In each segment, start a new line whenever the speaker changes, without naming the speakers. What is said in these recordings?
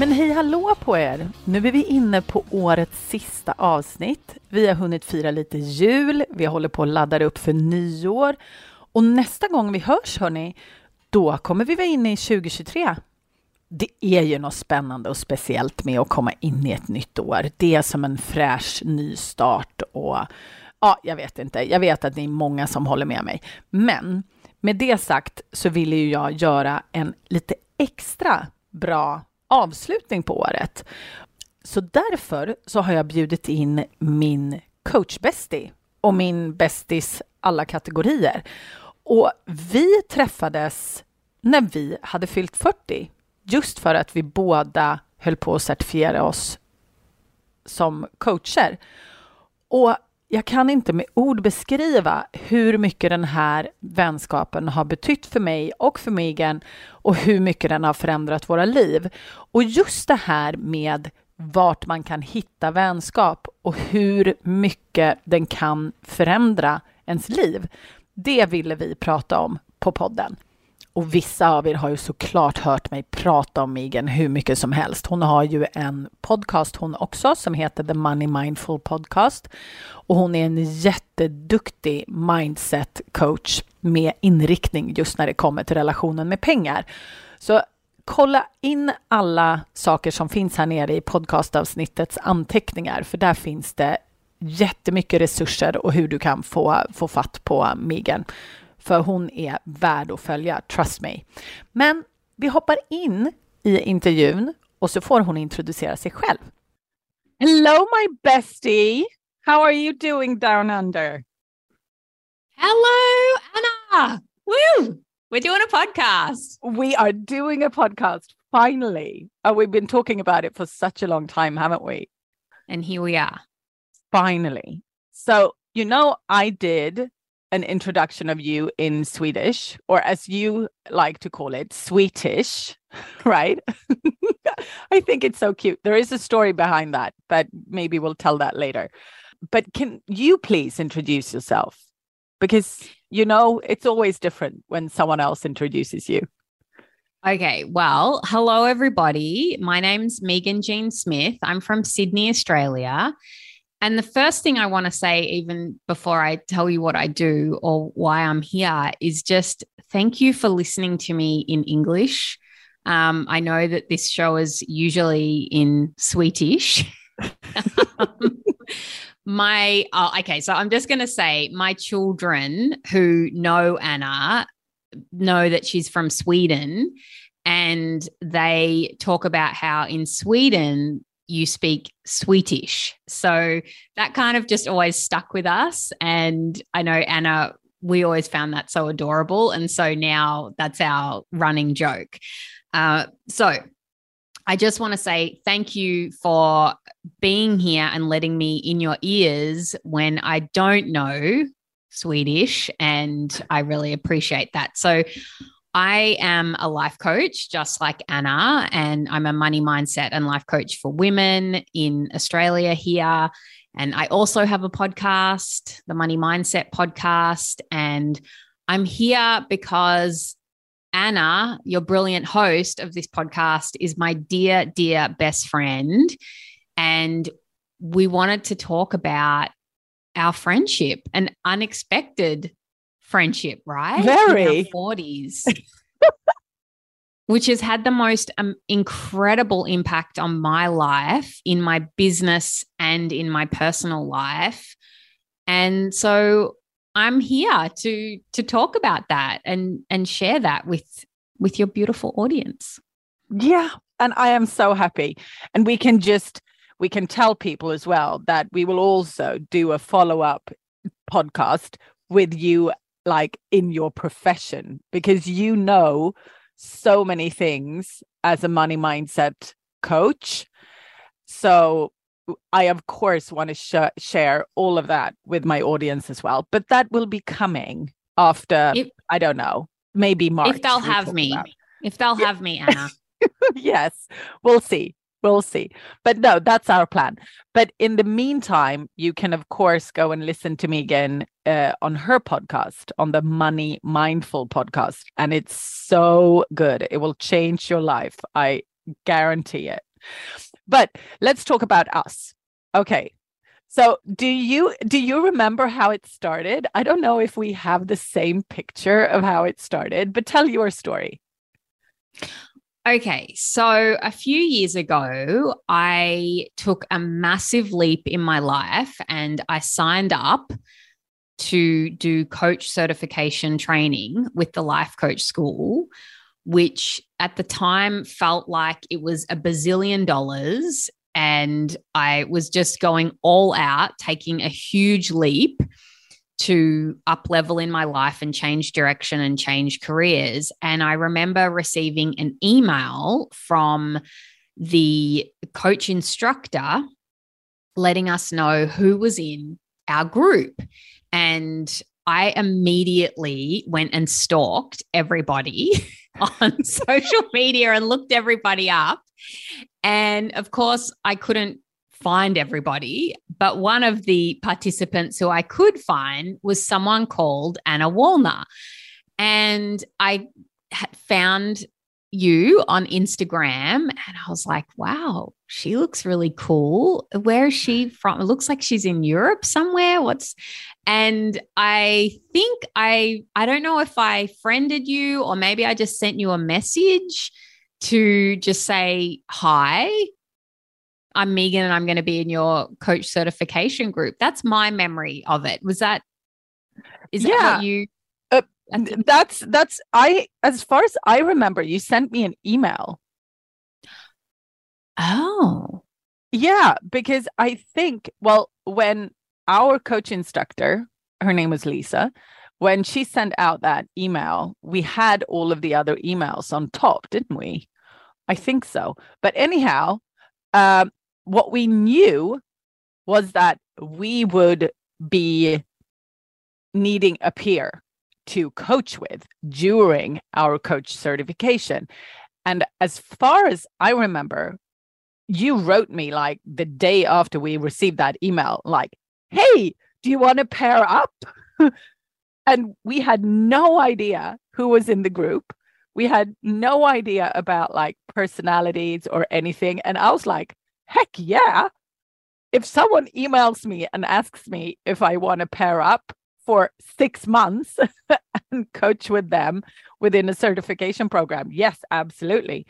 Men hej hallå på er! Nu är vi inne på årets sista avsnitt. Vi har hunnit fira lite jul, vi håller på att ladda upp för nyår. Och nästa gång vi hörs, hörni, då kommer vi vara inne i 2023. Det är ju något spännande och speciellt med att komma in i ett nytt år. Det är som en fräsch ny start och ja, jag vet inte. Jag vet att det är många som håller med mig. Men med det sagt så vill ju jag göra en lite extra bra avslutning på året. Så därför så har jag bjudit in min coachbästie och min bästis alla kategorier. Och vi träffades när vi hade fyllt 40, just för att vi båda höll på att certifiera oss som coacher. Och jag kan inte med ord beskriva hur mycket den här vänskapen har betytt för mig och för Megan och hur mycket den har förändrat våra liv. Och just det här med vart man kan hitta vänskap och hur mycket den kan förändra ens liv. Det ville vi prata om på podden. Och vissa av er har ju såklart hört mig prata om Megan hur mycket som helst. Hon har ju en podcast hon också som heter The Money Mindful Podcast. Och hon är en jätteduktig mindset coach med inriktning just när det kommer till relationen med pengar. Så kolla in alla saker som finns här nere i podcastavsnittets anteckningar, för där finns det jättemycket resurser och hur du kan få, få fatt på Megan. För hon är värd att följa, trust me. Men vi hoppar in i intervjun och så får hon introducera sig själv. Hello my bestie! How are you doing down under?
Hello, Anna! Woo! We're doing a podcast.
We are doing a podcast finally. Oh, we've been talking about it for such a long time, haven't we?
And here we are.
Finally. So, you know, I did an introduction of you in Swedish, or as you like to call it, Swedish, right? I think it's so cute. There is a story behind that, but maybe we'll tell that later. But can you please introduce yourself? Because, you know, it's always different when someone else introduces you.
Okay, well, hello, everybody. My name's Meaghan Jean Smith. I'm from Sydney, Australia. And the first thing I want to say, even before I tell you what I do or why I'm here, is just thank you for listening to me in English. Um, I know that this show is usually in Swedish. my, oh, okay, so I'm just going to say my children who know Anna know that she's from Sweden and they talk about how in Sweden you speak Swedish. So that kind of just always stuck with us. And I know Anna, we always found that so adorable. And so now that's our running joke. Uh, so I just want to say thank you for being here and letting me in your ears when I don't know Swedish. And I really appreciate that. So I am a life coach, just like Anna, and I'm a money mindset and life coach for women in Australia here. And I also have a podcast, the Money Mindset Podcast. And I'm here because Anna, your brilliant host of this podcast, is my dear, dear best friend. And we wanted to talk about our friendship, an unexpected friendship, right?
Very.
40s. which has had the most um, incredible impact on my life in my business and in my personal life. And so I'm here to to talk about that and and share that with with your beautiful audience.
Yeah, and I am so happy. And we can just we can tell people as well that we will also do a follow-up podcast with you like in your profession because you know so many things as a money mindset coach So I, of course, want to sh- share all of that with my audience as well. But that will be coming after, if, I don't know, maybe March.
If they'll have me. About. If they'll yeah. have me, Anna.
yes, we'll see. We'll see. But no, that's our plan. But in the meantime, you can, of course, go and listen to me again uh, on her podcast, on the Money Mindful podcast. And it's so good. It will change your life. I guarantee it. But let's talk about us. Okay. So do you do you remember how it started? I don't know if we have the same picture of how it started, but tell your story.
Okay, so a few years ago, I took a massive leap in my life and I signed up to do coach certification training with the Life Coach School, which at the time felt like it was a bazillion dollars. And I was just going all out, taking a huge leap to up level in my life and change direction and change careers. And I remember receiving an email from the coach instructor letting us know who was in our group. And I immediately went and stalked everybody on social media and looked everybody up. And of course, I couldn't find everybody, but one of the participants who I could find was someone called Anna Wallner. And I found you on Instagram and I was like, wow, she looks really cool. Where is she from? It looks like she's in Europe somewhere. What's and I think I I don't know if I friended you or maybe I just sent you a message to just say hi I'm Meaghan and I'm going to be in your coach certification group. That's my memory of it. Was that, is yeah. that what you?
Uh, that's, that's, I, as far as I remember, you sent me an email.
Oh.
Yeah, because I think, well, when our coach instructor, her name was Lisa, when she sent out that email, we had all of the other emails on top, didn't we? I think so. But anyhow, um, what we knew was that we would be needing a peer to coach with during our coach certification. And as far as I remember, you wrote me like the day after we received that email, like, hey, do you want to pair up? and we had no idea who was in the group. We had no idea about like personalities or anything. And I was like, heck yeah. If someone emails me and asks me if I want to pair up for six months and coach with them within a certification program, yes, absolutely.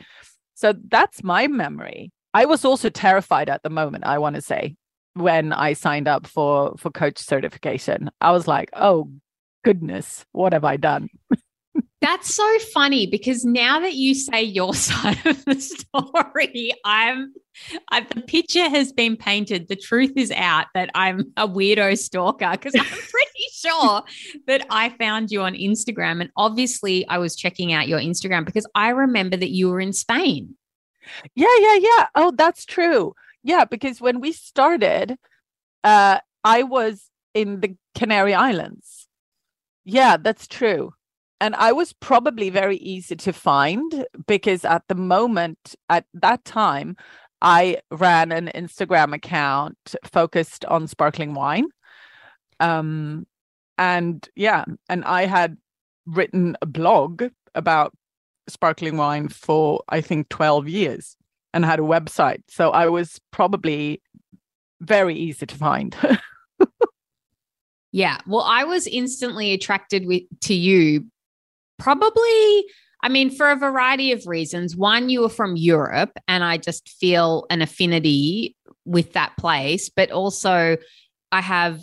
So that's my memory. I was also terrified at the moment, I want to say, when I signed up for for coach certification. I was like, "Oh goodness, what have I done?"
That's so funny because now that you say your side of the story, I'm I, the picture has been painted. The truth is out that I'm a weirdo stalker because I'm pretty sure that I found you on Instagram. And obviously, I was checking out your Instagram because I remember that you were in Spain.
Yeah, yeah, yeah. Oh, that's true. Yeah, because when we started, uh, I was in the Canary Islands. Yeah, that's true and I was probably very easy to find because at the moment, at that time, I ran an Instagram account focused on sparkling wine. Um, and yeah, and I had written a blog about sparkling wine for I think 12 years and had a website. So I was probably very easy to find.
yeah. Well, I was instantly attracted with, to you Probably, I mean, for a variety of reasons. One, you were from Europe, and I just feel an affinity with that place. But also, I have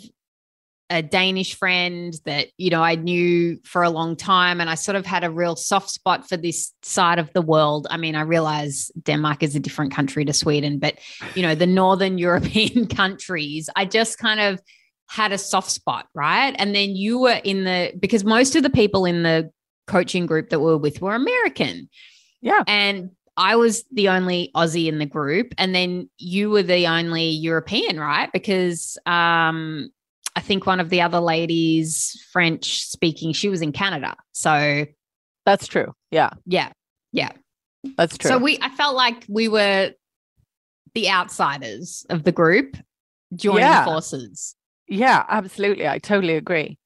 a Danish friend that, you know, I knew for a long time. And I sort of had a real soft spot for this side of the world. I mean, I realize Denmark is a different country to Sweden, but, you know, the Northern European countries, I just kind of had a soft spot, right? And then you were in the, because most of the people in the coaching group that we were with were American.
Yeah.
And I was the only Aussie in the group, and then you were the only European, right? Because um, I think one of the other ladies, French speaking, she was in Canada. So
that's true. Yeah.
Yeah. Yeah.
That's true.
So we, I felt like we were the outsiders of the group joining
Yeah.
forces.
Yeah, absolutely. I totally agree.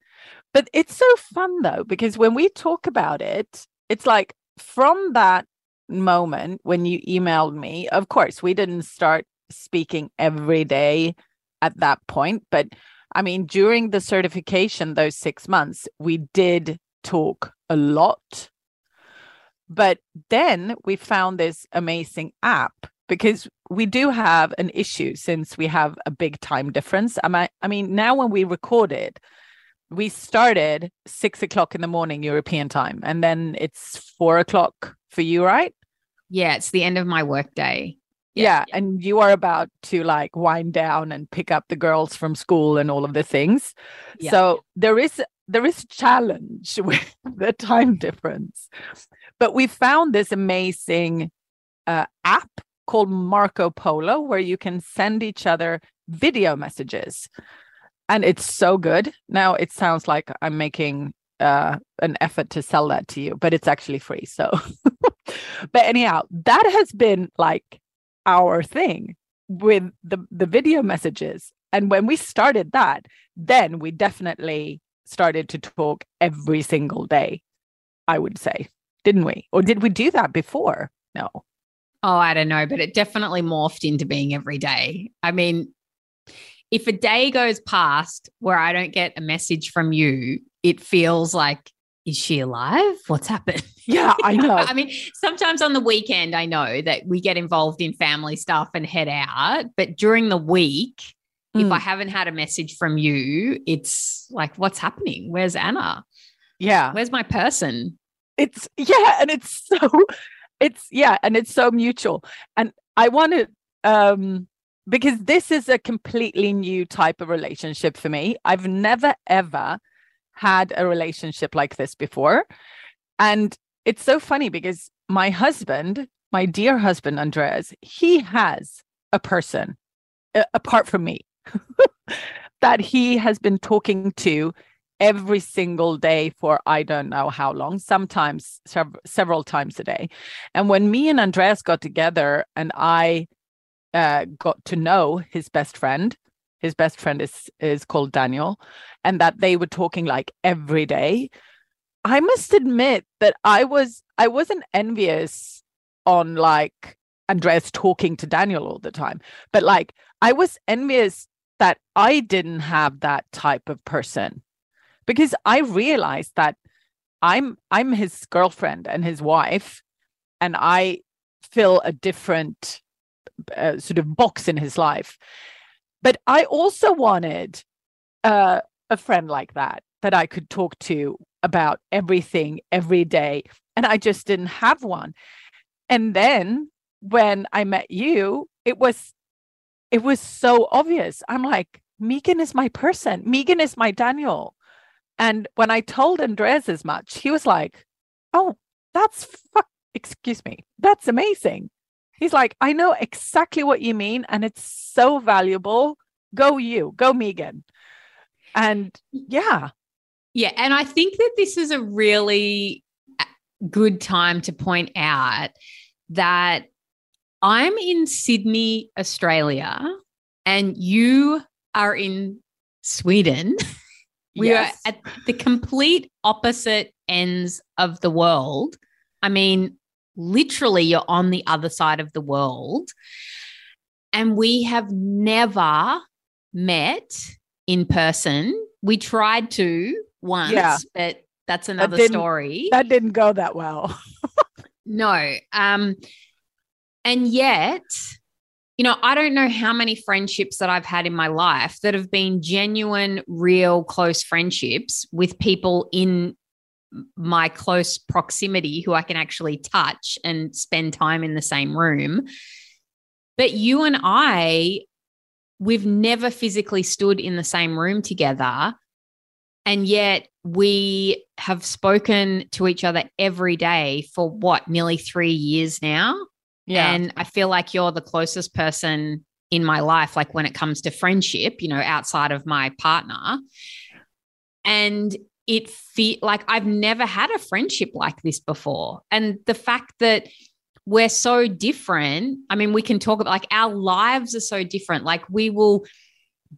But it's so fun though, because when we talk about it, it's like from that moment when you emailed me, of course, we didn't start speaking every day at that point. But I mean, during the certification, those six months, we did talk a lot. But then we found this amazing app because we do have an issue since we have a big time difference. I mean, I mean, now when we recorded, we started six o'clock in the morning European time, and then it's four o'clock for you, right?
Yeah. It's the end of my workday.
Yeah, and you are about to like wind down and pick up the girls from school and all of the things.
Yeah.
So there is there is challenge with the time difference. But we found this amazing uh, app called Marco Polo where you can send each other video messages. And it's so good. Now it sounds like I'm making uh, an effort to sell that to you, but it's actually free. So, but anyhow, that has been like our thing with the the video messages. And when we started that, then we definitely started to talk every single day. I would say, didn't we? Or did we do that before? No.
Oh, I don't know, but it definitely morphed into being every day. I mean, if a day goes past where I don't get a message from you, it feels like, is she alive? What's happened?
Yeah, I know.
I mean, sometimes on the weekend, I know that we get involved in family stuff and head out, but during the week, if
Mm.
I haven't had a message from you, it's like, what's happening? Where's Anna?
yeah.
Where's my person?
it's yeah and it's so it's yeah and it's so mutual and i want to um because this is a completely new type of relationship for me i've never ever had a relationship like this before and it's so funny because my husband my dear husband andreas he has a person apart from me that he has been talking to every single day for I don't know how long, sometimes sev- several times a day. And when me and Andreas got together and I uh, got to know his best friend, his best friend is is called Daniel, and that they were talking like every day. I must admit that I was I wasn't envious on like Andreas talking to Daniel all the time, but like I was envious that I didn't have that type of person because I realized that I'm I'm his girlfriend and his wife, and I fill a different uh, sort of box in his life. But I also wanted uh, a friend like that that I could talk to about everything every day, and I just didn't have one. And then when I met you, it was it was so obvious. I'm like, Meaghan is my person. Meaghan is my Daniel. And when I told Andreas as much, he was like, "Oh, that's fuck. Excuse me, that's amazing." He's like, "I know exactly what you mean, and it's so valuable. Go you, go Meaghan." And yeah,
Yeah. And I think that this is a really uh, good time to point out that I'm in Sydney, Australia, and you are in Sweden. We
Yes.
are at the complete opposite ends of the world. I mean, literally, you're on the other side of the world. And we have never met in person. We tried to once,
Yeah.
but that's another
didn't-
story.
that didn't go that well.
No. Um, and yet, you know, I don't know how many friendships that I've had in my life that have been genuine, real, close friendships with people in my close proximity who I can actually touch and spend time in the same room. But you and I, we've never physically stood in the same room together. And yet we have spoken to each other every day for what, nearly three years now? Yeah. And I feel like you're the closest person in my life, like when it comes to friendship, you know, outside of my partner. And it feel like I've never had a friendship like this before. And the fact that we're so different, I mean, we can talk about like our lives are so different. Like we will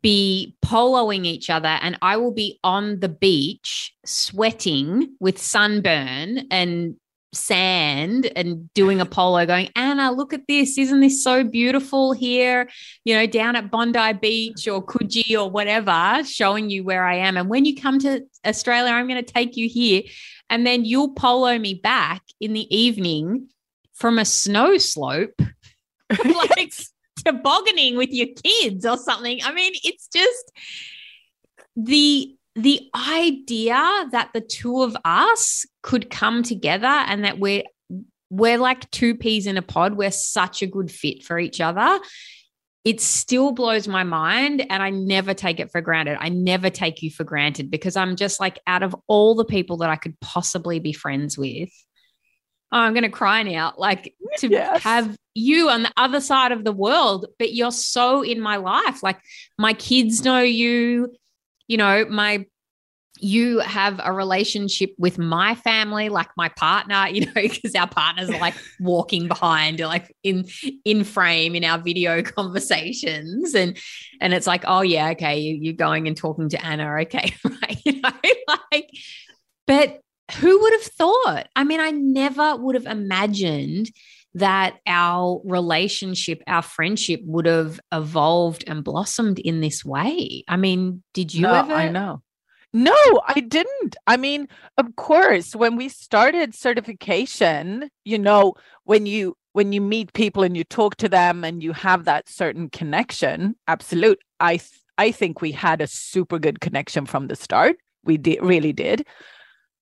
be poloing each other and I will be on the beach sweating with sunburn and sand and doing a polo going anna look at this. Isn't this so beautiful here you know down at bondi beach or coogee or whatever showing you where i am. And when you come to australia i'm going to take you here. And then you'll polo me back in the evening from a snow slope like tobogganing with your kids or something. I mean it's just the the idea that the two of us could come together and that we're we're like two peas in a pod we're such a good fit for each other it still blows my mind and i never take it for granted i never take you for granted because i'm just like out of all the people that i could possibly be friends with oh, i'm going to cry now like to yes. have you on the other side of the world but you're so in my life like my kids know you you know, my you have a relationship with my family like my partner you know because our partners are like walking behind like in in frame in our video conversations. And and it's like oh yeah okay you, are going and talking to anna okay right you know like but who would have thought? I mean i never would have imagined that our relationship, our friendship would have evolved and blossomed in this way. I mean, did you
no,
ever?
I know. No, I didn't. I mean, of course, when we started certification, you know, when you when you meet people and you talk to them and you have that certain connection, absolute. I th- I think we had a super good connection from the start. We did really did.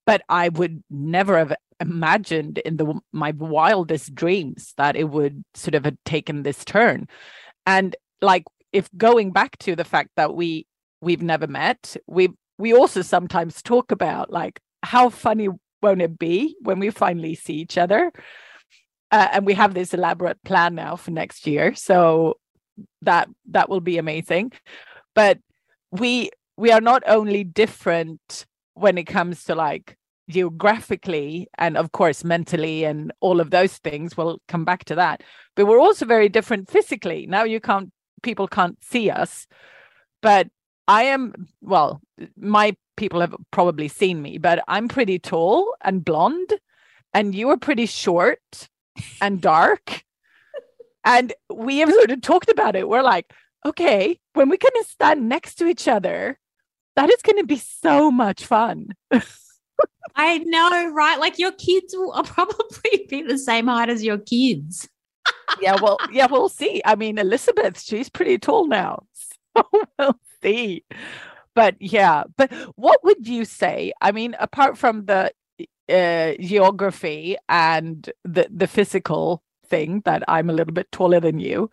But I would never have imagined in the my wildest dreams that it would sort of have taken this turn. And like if going back to the fact that we we've never met we we also sometimes talk about like how funny won't it be when we finally see each other? Uh, and we have this elaborate plan now for next year so that that will be amazing. But we we are not only different when it comes to like geographically and of course mentally and all of those things we'll come back to that. But we're also very different physically. Now you can't people can't see us but i am well my people have probably seen me but i'm pretty tall and blonde and you are pretty short and dark. And we have sort of talked about it. We're like okay when going to stand next to each other that is going to be so much fun
I know, right? Like your kids will probably be the same height as your kids.
yeah, well, yeah, we'll see. I mean, Elizabeth, she's pretty tall now. So we'll see. But yeah, but what would you say? I mean, apart from the uh, geography and the the physical thing that I'm a little bit taller than you,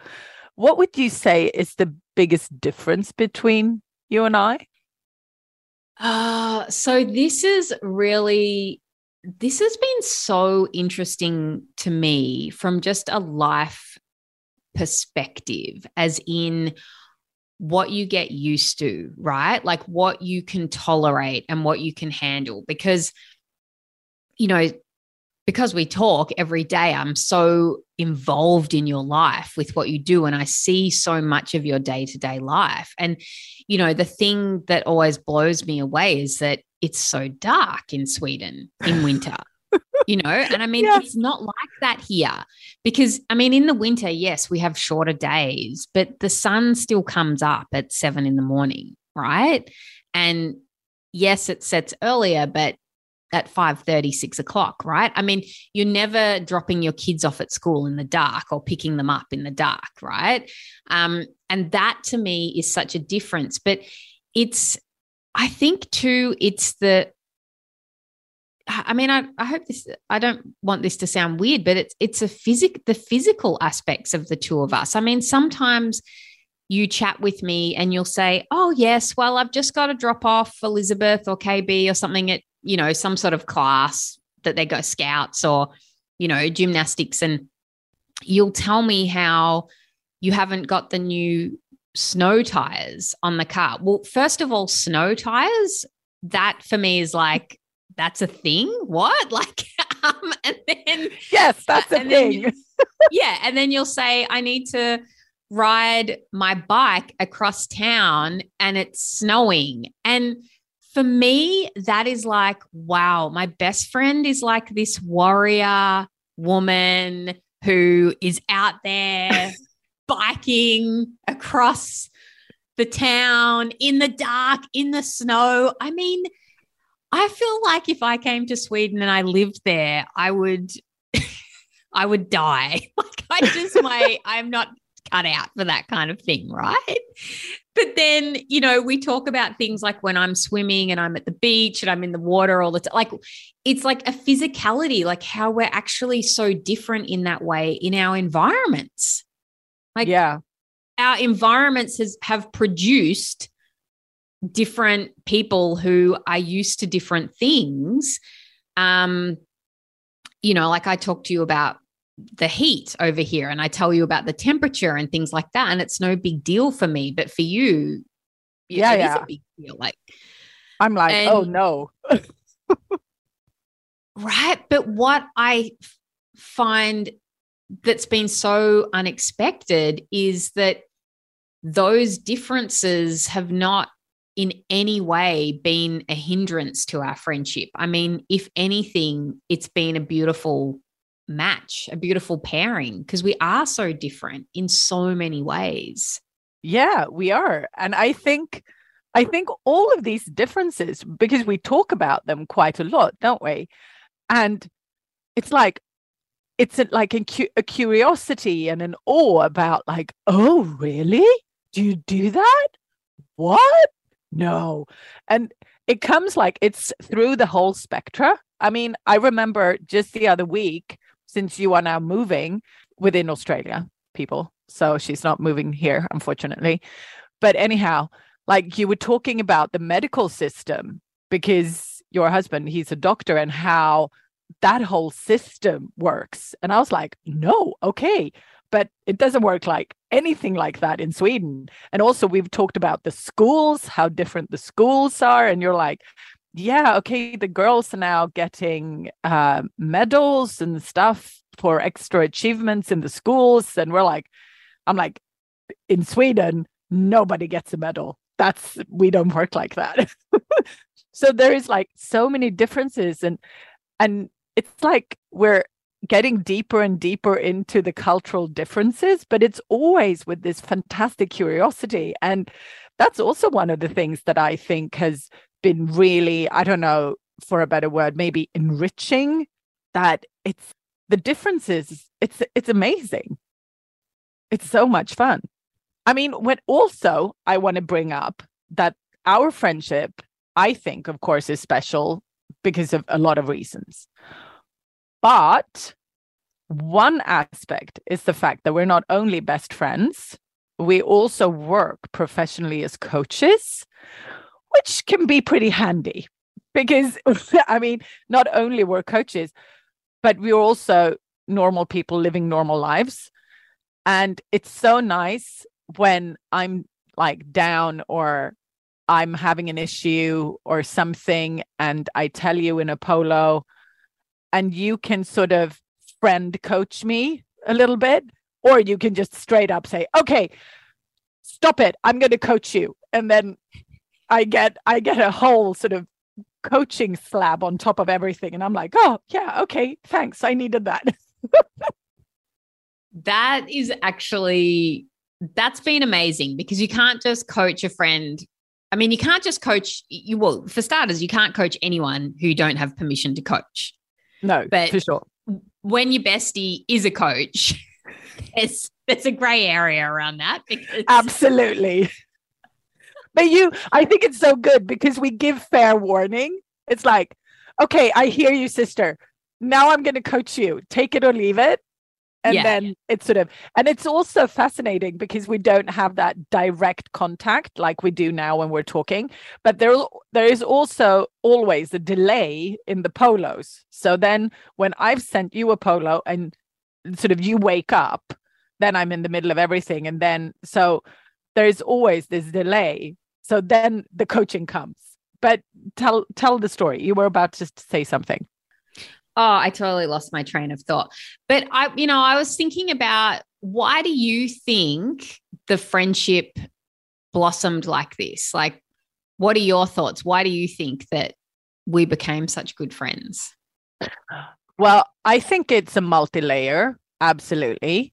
what would you say is the biggest difference between you and I?
Uh, so this is really this has been so interesting to me from just a life perspective, as in what you get used to, right? Like what you can tolerate and what you can handle. Because, you know, because we talk every day, I'm so involved in your life with what you do. And I see so much of your day to day life. And, you know, the thing that always blows me away is that it's so dark in Sweden in winter. you know, and I mean, yeah. it's not like that here because, I mean, in the winter, yes, we have shorter days, but the sun still comes up at seven in the morning, right? And yes, it sets earlier, but at 5 30 6 o'clock right i mean you're never dropping your kids off at school in the dark or picking them up in the dark right um, and that to me is such a difference but it's i think too it's the I mean, I, I hope this. I don't want this to sound weird, but it's it's a physic the physical aspects of the two of us. I mean, sometimes you chat with me and you'll say, "Oh yes, well, I've just got to drop off Elizabeth or KB or something at you know, some sort of class that they go scouts or, you know, gymnastics. And you'll tell me how you haven't got the new snow tires on the car. Well, first of all, snow tires, that for me is like, that's a thing. What? Like, um, and then,
yes, that's a thing.
Then, yeah. And then you'll say, I need to ride my bike across town and it's snowing. And for me, that is like, wow, my best friend is like this warrior woman who is out there biking across the town in the dark, in the snow. I mean, I feel like if I came to Sweden and I lived there, I would I would die. Like I just my I'm not cut out for that kind of thing, right? But then, you know, we talk about things like when I'm swimming and I'm at the beach and I'm in the water all the time. Like it's like a physicality, like how we're actually so different in that way in our environments. Like
yeah.
Our environments has have produced different people who are used to different things. Um, you know, like I talked to you about the heat over here and I tell you about the temperature and things like that. And it's no big deal for me. But for you,
yeah, yeah.
a big deal. Like
I'm like, oh, and, oh no.
right. But what I find that's been so unexpected is that those differences have not in any way been a hindrance to our friendship. I mean, if anything, it's been a beautiful match, a beautiful pairing because we are so different in so many ways.
Yeah, we are. And I think I think all of these differences because we talk about them quite a lot, don't we? And it's like it's a, like a, a curiosity and an awe about like, oh, really? Do you do that? What? No. And it comes like it's through the whole spectra. I mean, I remember just the other week, since you are now moving within Australia, people. So she's not moving here, unfortunately. But anyhow, like you were talking about the medical system because your husband, he's a doctor, and how that whole system works. And I was like, no, okay. But it doesn't work like anything like that in Sweden. And also, we've talked about the schools, how different the schools are. And you're like, yeah, okay, the girls are now getting uh, medals and stuff for extra achievements in the schools. And we're like, I'm like, in Sweden, nobody gets a medal. That's, we don't work like that. so there is like so many differences. And, and it's like we're getting deeper and deeper into the cultural differences, but it's always with this fantastic curiosity. And that's also one of the things that I think has been really, I don't know, for a better word, maybe enriching that it's the differences, it's it's amazing. It's so much fun. I mean, when also I want to bring up that our friendship, I think, of course, is special because of a lot of reasons. But one aspect is the fact that we're not only best friends, we also work professionally as coaches, which can be pretty handy because, I mean, not only we're coaches, but we're also normal people living normal lives. And it's so nice when I'm like down or I'm having an issue or something, and I tell you in a polo, and you can sort of friend coach me a little bit, or you can just straight up say, okay, stop it. I'm going to coach you. And then I get, I get a whole sort of coaching slab on top of everything. And I'm like, oh, yeah, okay, thanks. I needed that.
that is actually, that's been amazing because you can't just coach a friend. I mean, you can't just coach you. Well, for starters, you can't coach anyone who don't have permission to coach.
No, but for sure.
When your bestie is a coach, there's there's a grey area around that.
Because- Absolutely. But you, I think it's so good because we give fair warning. It's like, okay, I hear you, sister. Now I'm going to coach you. Take it or leave it and yeah. then it's sort of and it's also fascinating because we don't have that direct contact like we do now when we're talking but there there is also always a delay in the polos so then when i've sent you a polo and sort of you wake up, then I'm in the middle of everything. And then so there's always this delay. So then the coaching comes. But tell tell the story. You were about to say something.
Oh, I totally lost my train of thought. But I, you know, I was thinking about why do you think the friendship blossomed like this? Like, what are your thoughts? Why do you think that we became such good friends?
Well, I think it's a multi-layer, absolutely.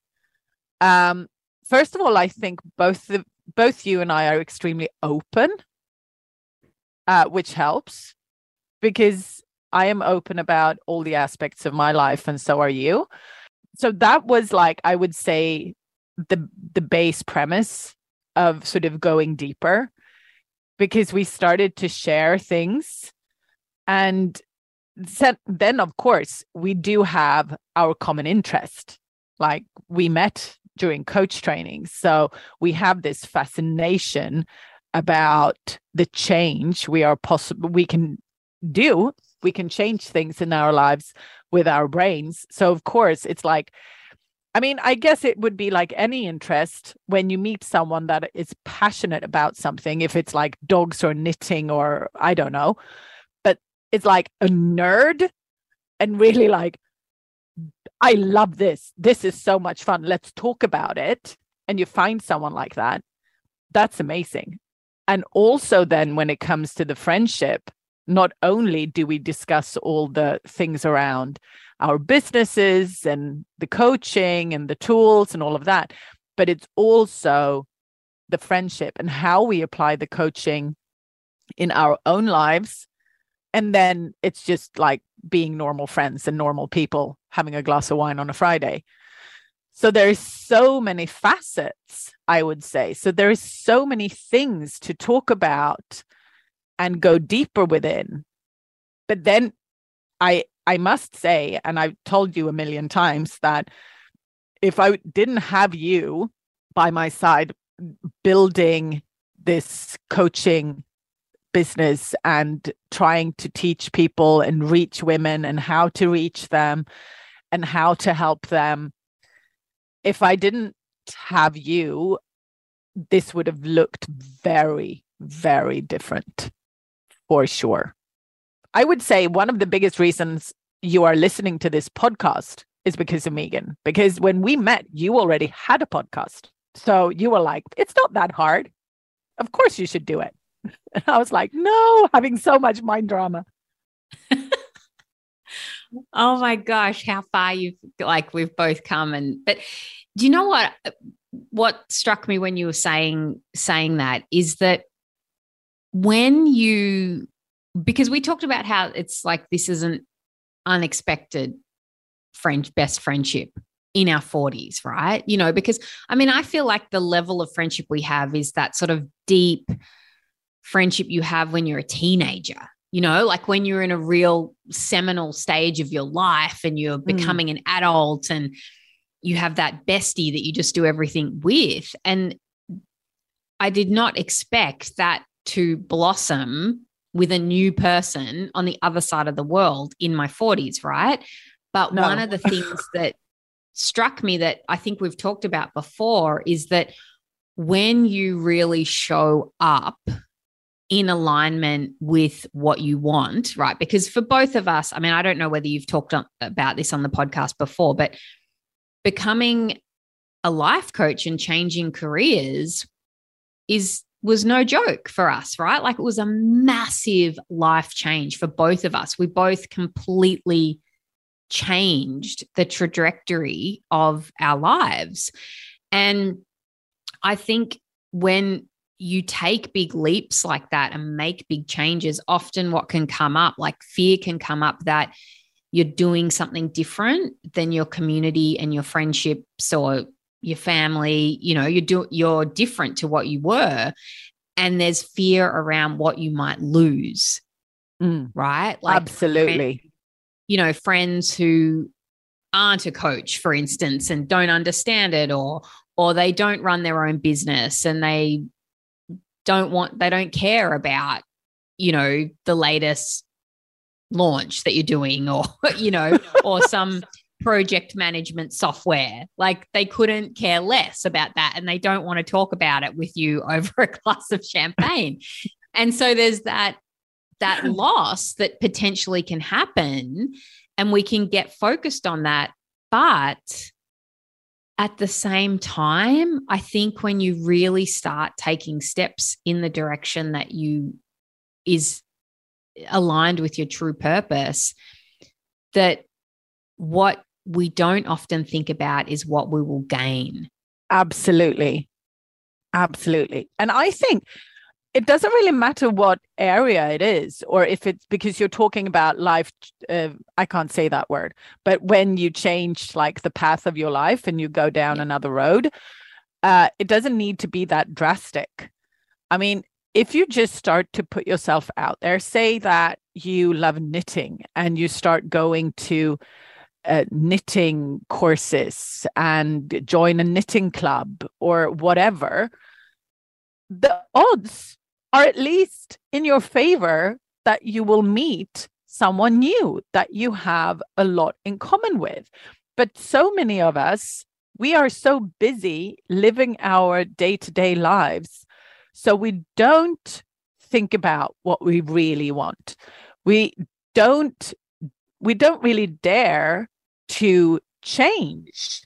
Um, first of all, I think both the both you and I are extremely open, uh, which helps because I am open about all the aspects of my life, and so are you. So that was like I would say the the base premise of sort of going deeper because we started to share things and then of course we do have our common interest like we met during coach training. So we have this fascination about the change we are possible we can do we can change things in our lives with our brains. So of course it's like I mean, I guess it would be like any interest when you meet someone that is passionate about something, if it's like dogs or knitting or I don't know, but it's like a nerd and really like, I love this. This is so much fun. Let's talk about it. And you find someone like that. That's amazing. And also, then when it comes to the friendship, not only do we discuss all the things around our businesses and the coaching and the tools and all of that. But it's also the friendship and how we apply the coaching in our own lives. And then it's just like being normal friends and normal people having a glass of wine on a Friday. So there's so many facets, I would say. So there's so many things to talk about and go deeper within. But then I I must say, and I've told you a million times that if I didn't have you by my side building this coaching business and trying to teach people and reach women and how to reach them and how to help them, if I didn't have you, this would have looked very, very different for sure. I would say one of the biggest reasons you are listening to this podcast is because of Meaghan. Because when we met, you already had a podcast. So you were like, it's not that hard. Of course you should do it. And I was like, no, having so much mind drama.
oh my gosh, how far you've like we've both come. And but do you know what what struck me when you were saying saying that is that when you because we talked about how it's like this isn't unexpected friend best friendship in our 40s, right? You know, because I mean, I feel like the level of friendship we have is that sort of deep friendship you have when you're a teenager. You know, like when you're in a real seminal stage of your life and you're mm. becoming mm. an adult and you have that bestie that you just do everything with. And I did not expect that to blossom with a new person on the other side of the world in my 40s, right? But no. one of the things that struck me that I think we've talked about before is that when you really show up in alignment with what you want, right? Because for both of us, I mean, I don't know whether you've talked about this on the podcast before, but becoming a life coach and changing careers is was no joke for us, right? Like it was a massive life change for both of us. We both completely changed the trajectory of our lives. And I think when you take big leaps like that and make big changes, often what can come up, like fear can come up that you're doing something different than your community and your friendships or your family. You know you do you're different to what you were. And there's fear around what you might lose
mm.
right?
Like absolutely.
friends, you know friends who aren't a coach for instance and don't understand it or or they don't run their own business and they don't want they don't care about you know the latest launch that you're doing or you know or some project management software. Like they couldn't care less about that and they don't want to talk about it with you over a glass of champagne. and so there's that that loss that potentially can happen and we can get focused on that but at the same time i think when you really start taking steps in the direction that you is aligned with your true purpose that what we don't often think about is what we will gain.
Absolutely. Absolutely. And I think it doesn't really matter what area it is, or if it's because you're talking about life. Uh, I can't say that word, but when you change like the path of your life and you go down yeah. another road, uh, it doesn't need to be that drastic. I mean, if you just start to put yourself out there, say that you love knitting and you start going to uh, knitting courses and join a knitting club or whatever, the odds are at least in your favor that you will meet someone new that you have a lot in common with. But so many of us, we are so busy living our day to day lives. So we don't think about what we really want. We don't we don't really dare to change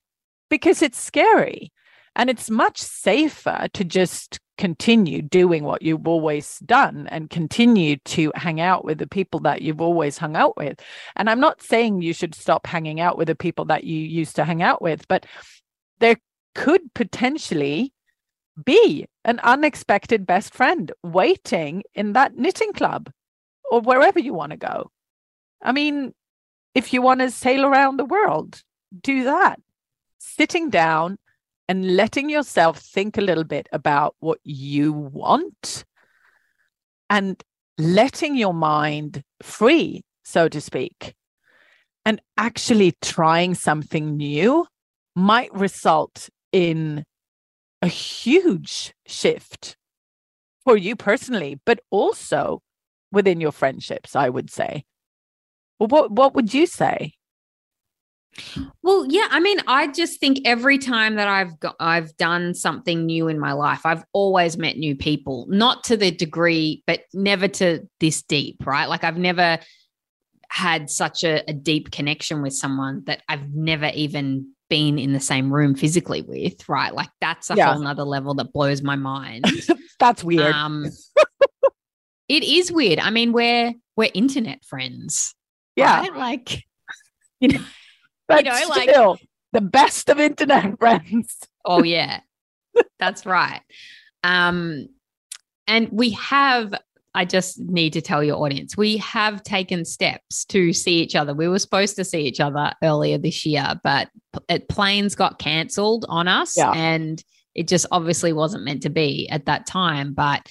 because it's scary and it's much safer to just continue doing what you've always done and continue to hang out with the people that you've always hung out with. And I'm not saying you should stop hanging out with the people that you used to hang out with, but there could potentially be an unexpected best friend waiting in that knitting club or wherever you want to go. I mean, if you want to sail around the world, do that. Sitting down and letting yourself think a little bit about what you want and letting your mind free, so to speak, and actually trying something new might result in a huge shift for you personally, but also within your friendships, I would say. Well, what what would you say?
Well, yeah, I mean, I just think every time that I've got, I've done something new in my life, I've always met new people, not to the degree, but never to this deep, right? Like I've never had such a, a deep connection with someone that I've never even been in the same room physically with, right? Like that's a yeah. whole nother level that blows my mind.
that's weird. Um,
it is weird. I mean, we're we're internet friends
yeah.
Right? Like,
you know, but you know, like the best of internet friends.
oh, yeah. That's right. Um, and we have, I just need to tell your audience, we have taken steps to see each other. We were supposed to see each other earlier this year, but it, planes got cancelled on us yeah. and it just obviously wasn't meant to be at that time. But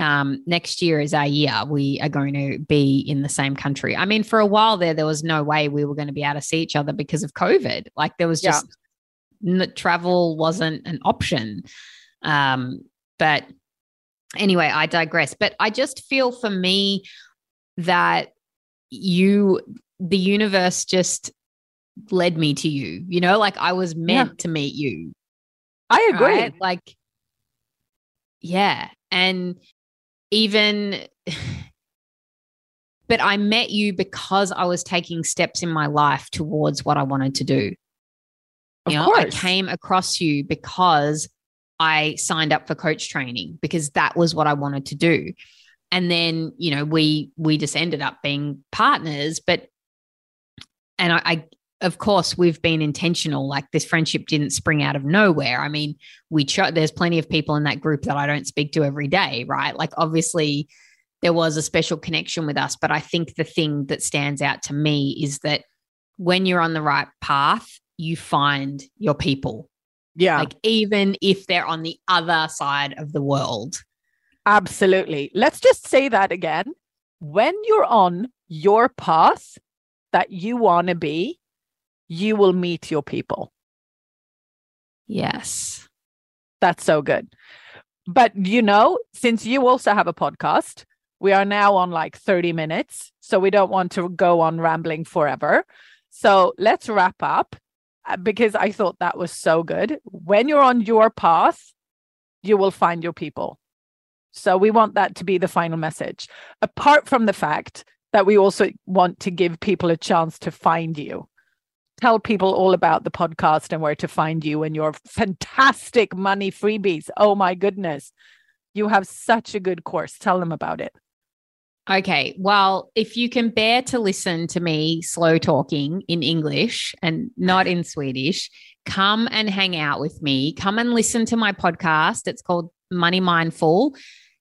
um, next year is our year. We are going to be in the same country. I mean, for a while there, there was no way we were going to be able to see each other because of COVID. Like there was just yeah. travel wasn't an option. Um, but anyway, I digress. But I just feel for me that you, the universe just led me to you, you know, like I was meant yeah. to meet you.
I agree. Right?
Like, yeah. And even but I met you because I was taking steps in my life towards what I wanted to do.
Of
you know,
course.
I came across you because I signed up for coach training because that was what I wanted to do. And then, you know, we we just ended up being partners, but and I, I of course we've been intentional. Like this friendship didn't spring out of nowhere. I mean we cho- there's plenty of people in that group that i don't speak to every day right? Like obviously there was a special connection with us but i think the thing that stands out to me is that when you're on the right path you find your people.
Yeah.
Like even if they're on the other side of the world.
Absolutely. Let's just say that again. When you're on your path that you want to be you will meet your people.
Yes.
That's so good. But you know, since you also have a podcast, we are now on like 30 minutes. So we don't want to go on rambling forever. So let's wrap up uh, because I thought that was so good. When you're on your path, you will find your people. So we want that to be the final message. Apart from the fact that we also want to give people a chance to find you. Tell people all about the podcast and where to find you and your fantastic money freebies. Oh my goodness. You have such a good course. Tell them about it.
Okay. Well, if you can bear to listen to me slow talking in English and not in Swedish, come and hang out with me. Come and listen to my podcast. It's called Money Mindful.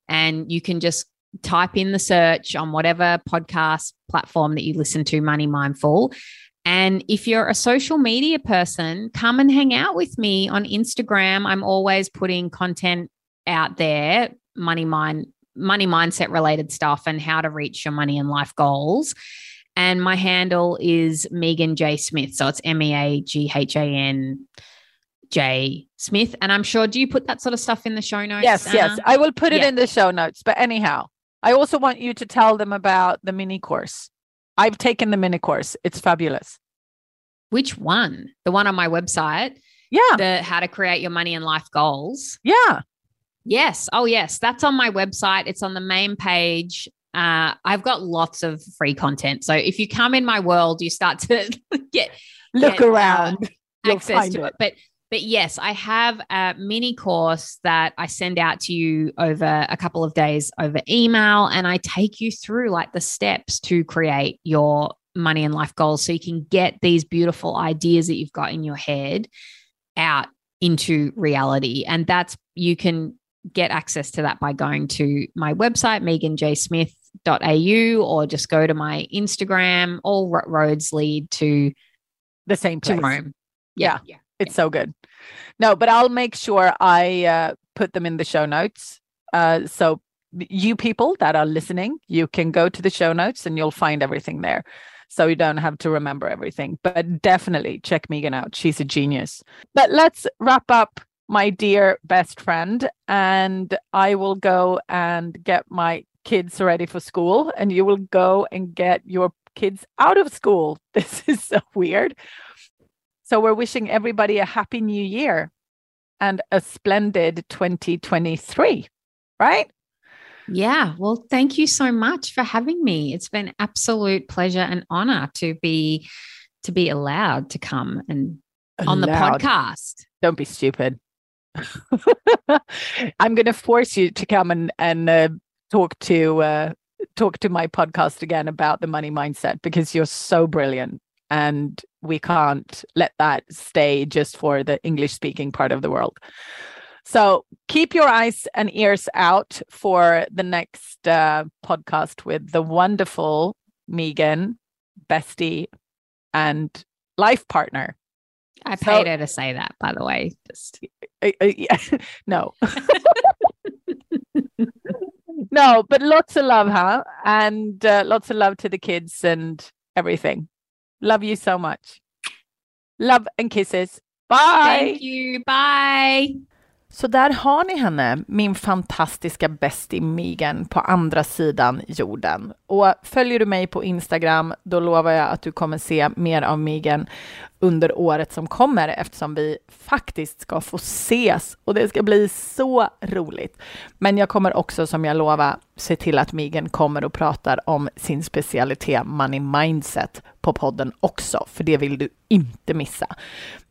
And you can just type in the search on whatever podcast platform that you listen to, Money Mindful. And if you're a social media person, come and hang out with me on Instagram. I'm always putting content out there, money mind money mindset related stuff and how to reach your money and life goals. And my handle is Meaghan J. Smith. So it's M E A G H A N J Smith. And I'm sure, do you put that sort of stuff in the show notes?
Yes,
Anna?
yes. I will put it
Yeah.
in the show notes. But anyhow, I also want you to tell them about the mini course. I've taken the mini course. It's fabulous.
Which one? The one on my website,
Yeah.
the how to create your money and life goals.
Yeah.
Yes. Oh, yes. That's on my website. It's on the main page. Uh, I've got lots of free content. So if you come in my world, you start to get
Look
Yeah, uh,
around. You'll
access to
it.
it. But but yes, I have a mini course that I send out to you over a couple of days over email, and I take you through like the steps to create your money and life goals, so you can get these beautiful ideas that you've got in your head out into reality. And that's you can get access to that by going to my website, meaghanjsmith.au, or just go to my Instagram. All roads lead to
The same
to
place.
Rome.
Yeah.
yeah.
It's so good. No, but I'll make sure I uh, put them in the show notes. Uh, so you people that are listening, you can go to the show notes and you'll find everything there. So you don't have to remember everything. But definitely check Meaghan out. She's a genius. But let's wrap up, my dear best friend. And I will go and get my kids ready for school. And you will go and get your kids out of school. This is so weird. So we're wishing everybody a happy new year and a splendid 2023, right?
Yeah. Well, thank you so much for having me. It's been absolute pleasure and honor to be to be allowed to come and on the podcast.
Don't be stupid. I'm going to force you to come and and uh, talk to uh, talk to my podcast again about the money mindset because you're so brilliant and we can't let that stay just for the English speaking part of the world. So keep your eyes and ears out for the next uh, podcast with the wonderful Meaghan, bestie, and life partner.
I
So-
paid her to say that, by the way. Just
Uh, uh, yeah. no. no, but lots of love, huh? And uh, lots of love to the kids and everything. Love you so much. Love and kisses. Bye.
thank you. Bye.
Så där har ni henne, min fantastiska bästie Megan på andra sidan jorden. Och följer du mig på Instagram, då lovar jag att du kommer se mer av Megan under året som kommer eftersom vi faktiskt ska få ses och det ska bli så roligt. Men jag kommer också, som jag lovar, se till att Megan kommer och pratar om sin specialitet Money Mindset på podden också, för det vill du inte missa.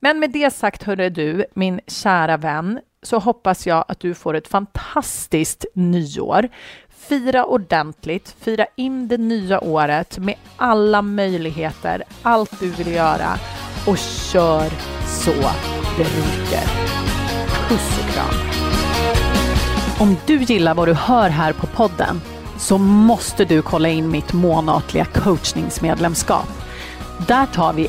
Men med det sagt, hörru du, min kära vän, så hoppas jag att du får ett fantastiskt nyår. Fira ordentligt, fira in det nya året med alla möjligheter, allt du vill göra och kör så det ryker. Puss och kram. Om du gillar vad du hör här på podden så måste du kolla in mitt månatliga coachningsmedlemskap. Där tar vi